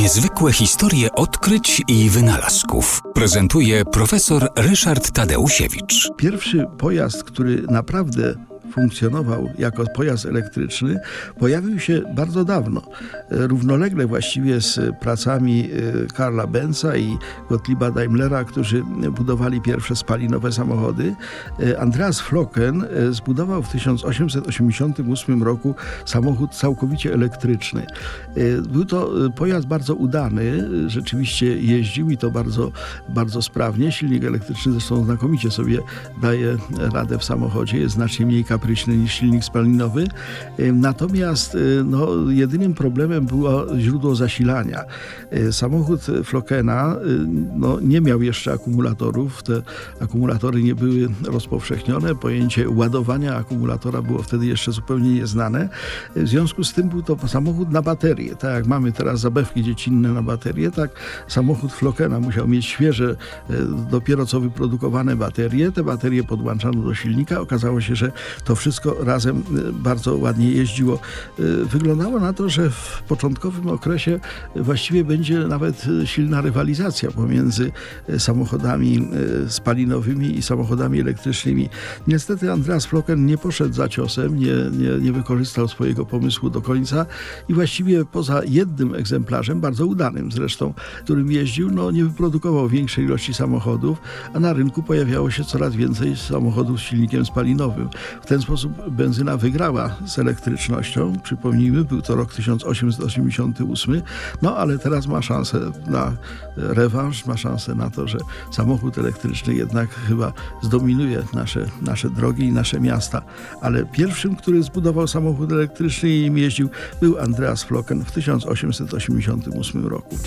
Niezwykłe historie odkryć i wynalazków prezentuje profesor Ryszard Tadeusiewicz. Pierwszy pojazd, który naprawdę funkcjonował jako pojazd elektryczny, pojawił się bardzo dawno. Równolegle właściwie z pracami e, Karla Benza i Gottlieba Daimlera, którzy budowali pierwsze spalinowe samochody. E, Andreas Flocken e, zbudował w 1888 roku samochód całkowicie elektryczny. Był to pojazd bardzo udany, rzeczywiście jeździł i to bardzo, bardzo sprawnie. Silnik elektryczny zresztą znakomicie sobie daje radę w samochodzie, jest znacznie mniej kapryśny kapryśny niż silnik spalinowy. Natomiast y, no, jedynym problemem było źródło zasilania. Y, samochód Flokena no, nie miał jeszcze akumulatorów. Te akumulatory nie były rozpowszechnione. Pojęcie ładowania akumulatora było wtedy jeszcze zupełnie nieznane. W związku z tym był to samochód na baterię. Tak jak mamy teraz zabawki dziecinne na baterię, tak samochód Flokena musiał mieć świeże, dopiero co wyprodukowane baterie. Te baterie podłączano do silnika. Okazało się, że to to wszystko razem y, bardzo ładnie jeździło. Y, wyglądało na to, że w początkowym okresie właściwie będzie nawet silna rywalizacja pomiędzy y, samochodami spalinowymi i samochodami elektrycznymi. Niestety Andreas Flocken nie poszedł za ciosem, nie, nie, nie wykorzystał swojego pomysłu do końca i właściwie poza jednym egzemplarzem, bardzo udanym zresztą, którym jeździł, no, nie wyprodukował większej ilości samochodów, a na rynku pojawiało się coraz więcej samochodów z silnikiem spalinowym. W ten sposób benzyna wygrała z elektrycznością. Przypomnijmy, był to rok 1888, no ale teraz ma szansę na rewanż, ma szansę na to, że samochód elektryczny jednak chyba zdominuje nasze, nasze drogi i nasze miasta. Ale pierwszym, który zbudował samochód elektryczny i im jeździł, był Andreas Flocken w 1888 roku.